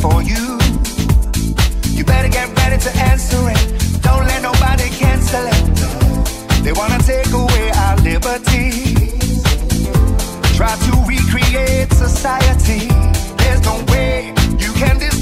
for you. You better get ready to answer it. Don't let nobody cancel it. They wanna take away our liberty. Try to recreate society. There's no way you can destroy.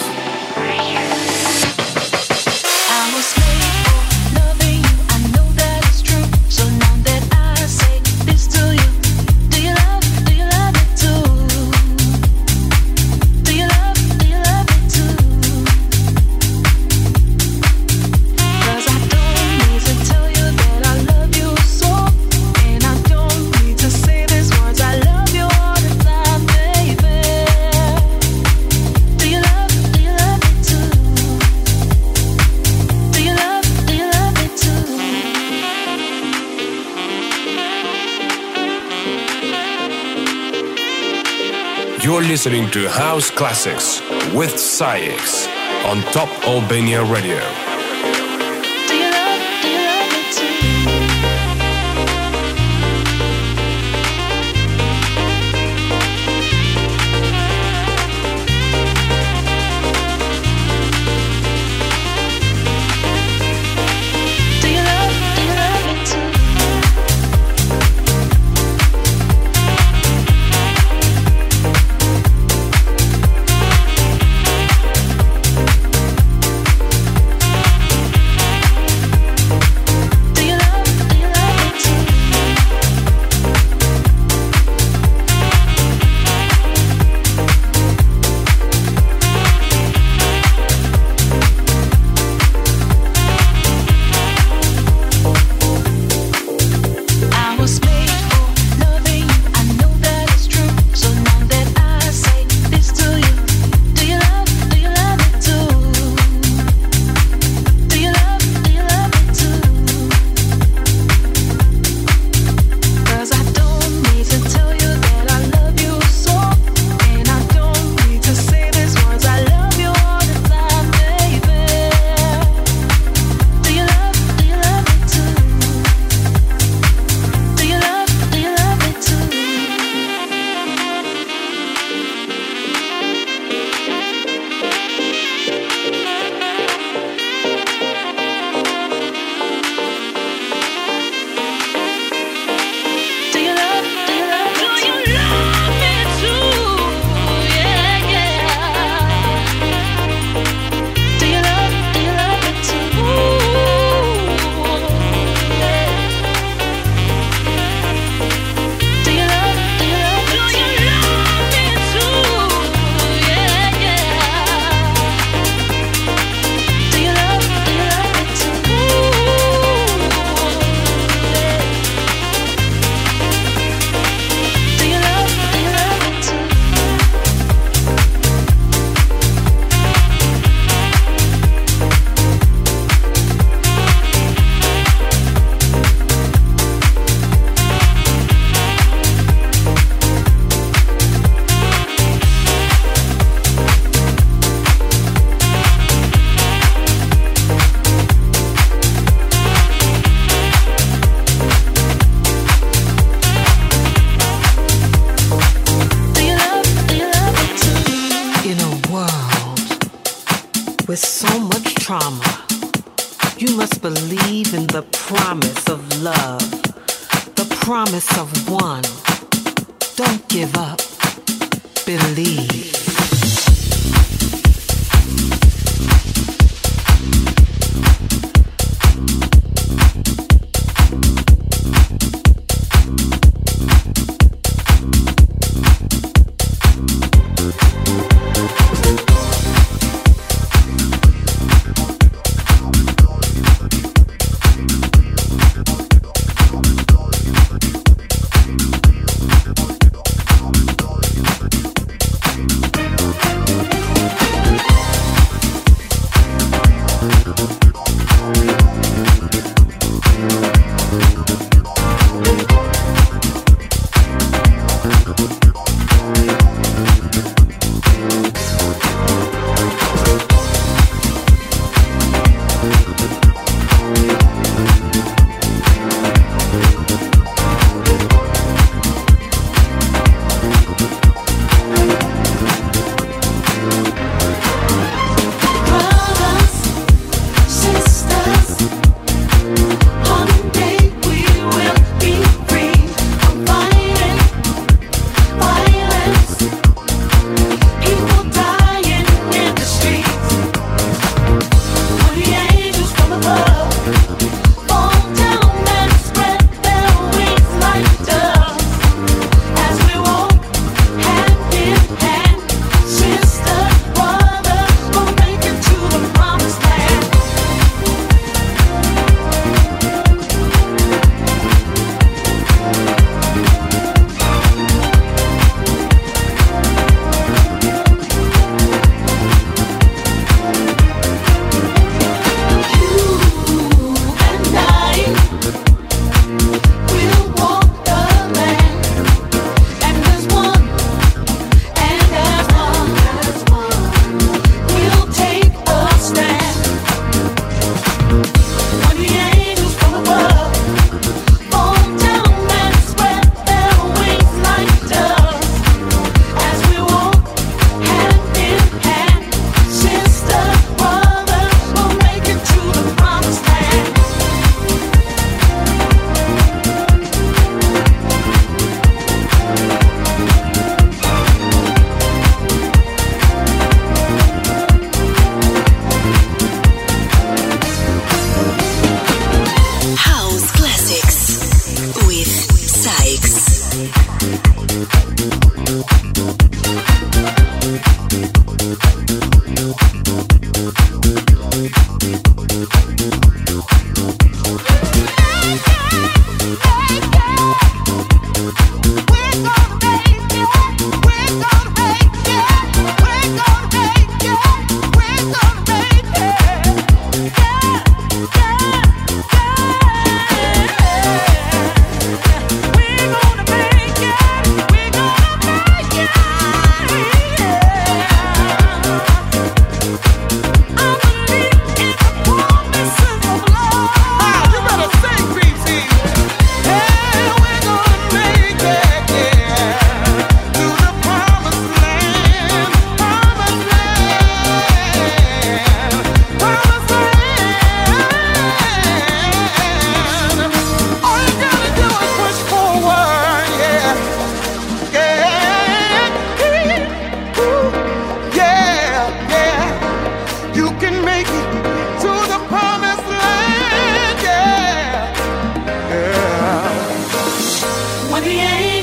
Listening to House Classics with SAIX on Top Albania Radio.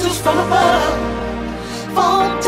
voices from above. Fall down.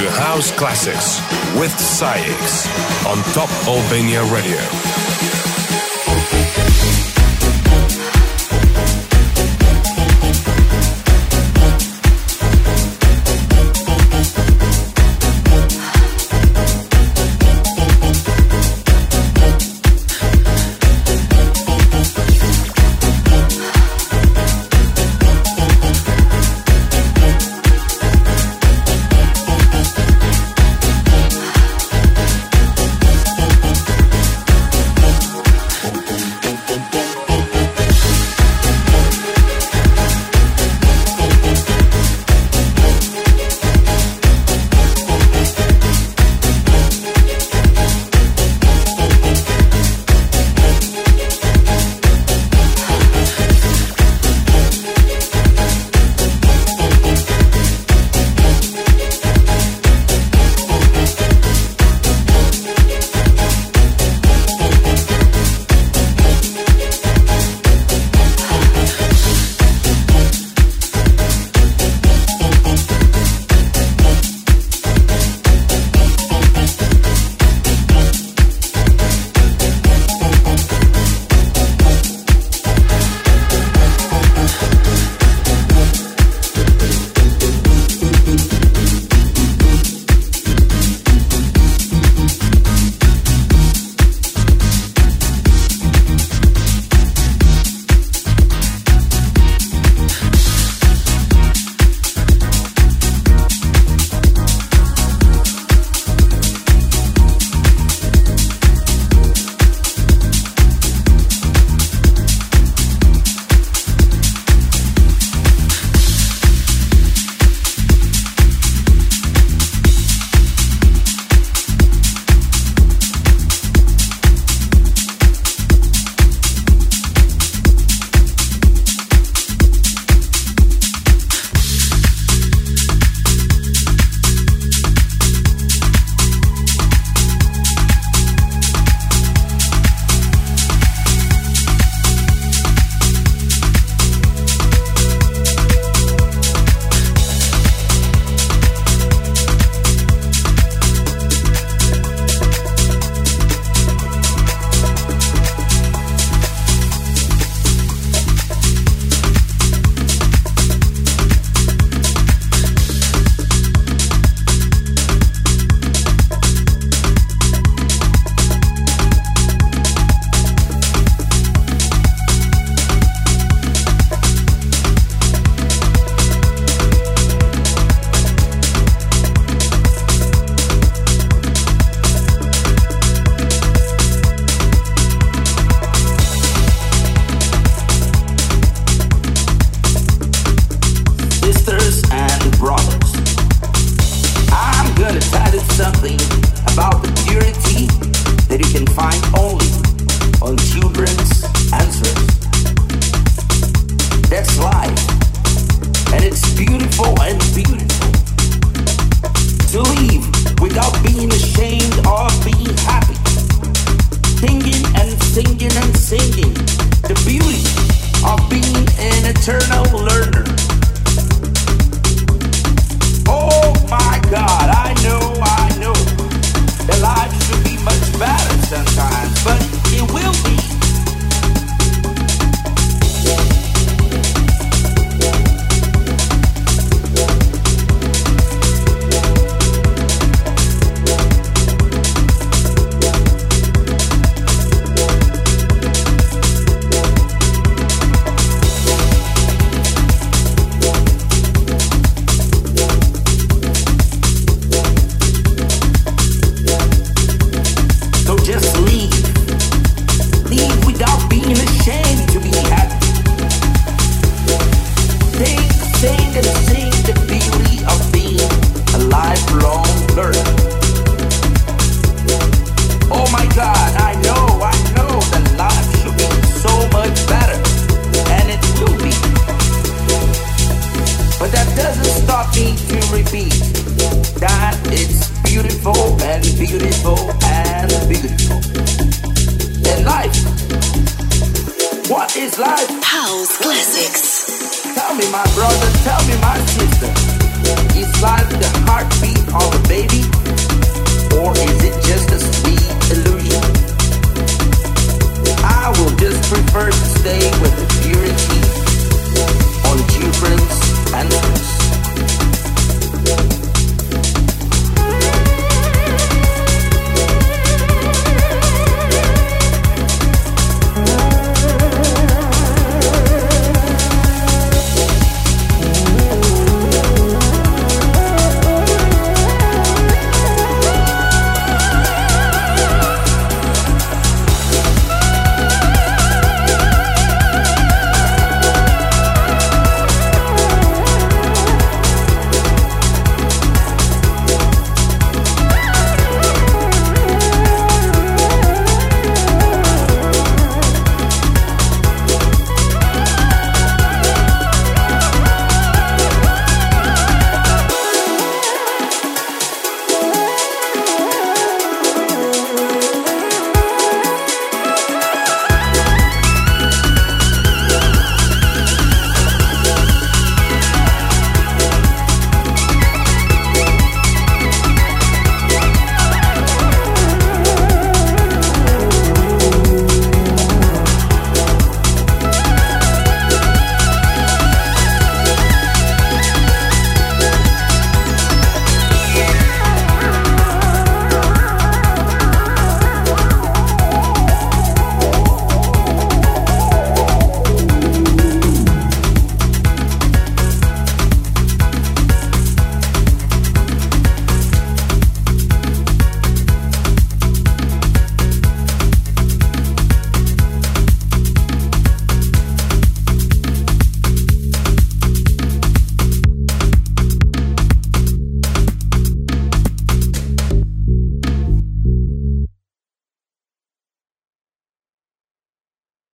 To House Classics with SAIX on Top Albania Radio.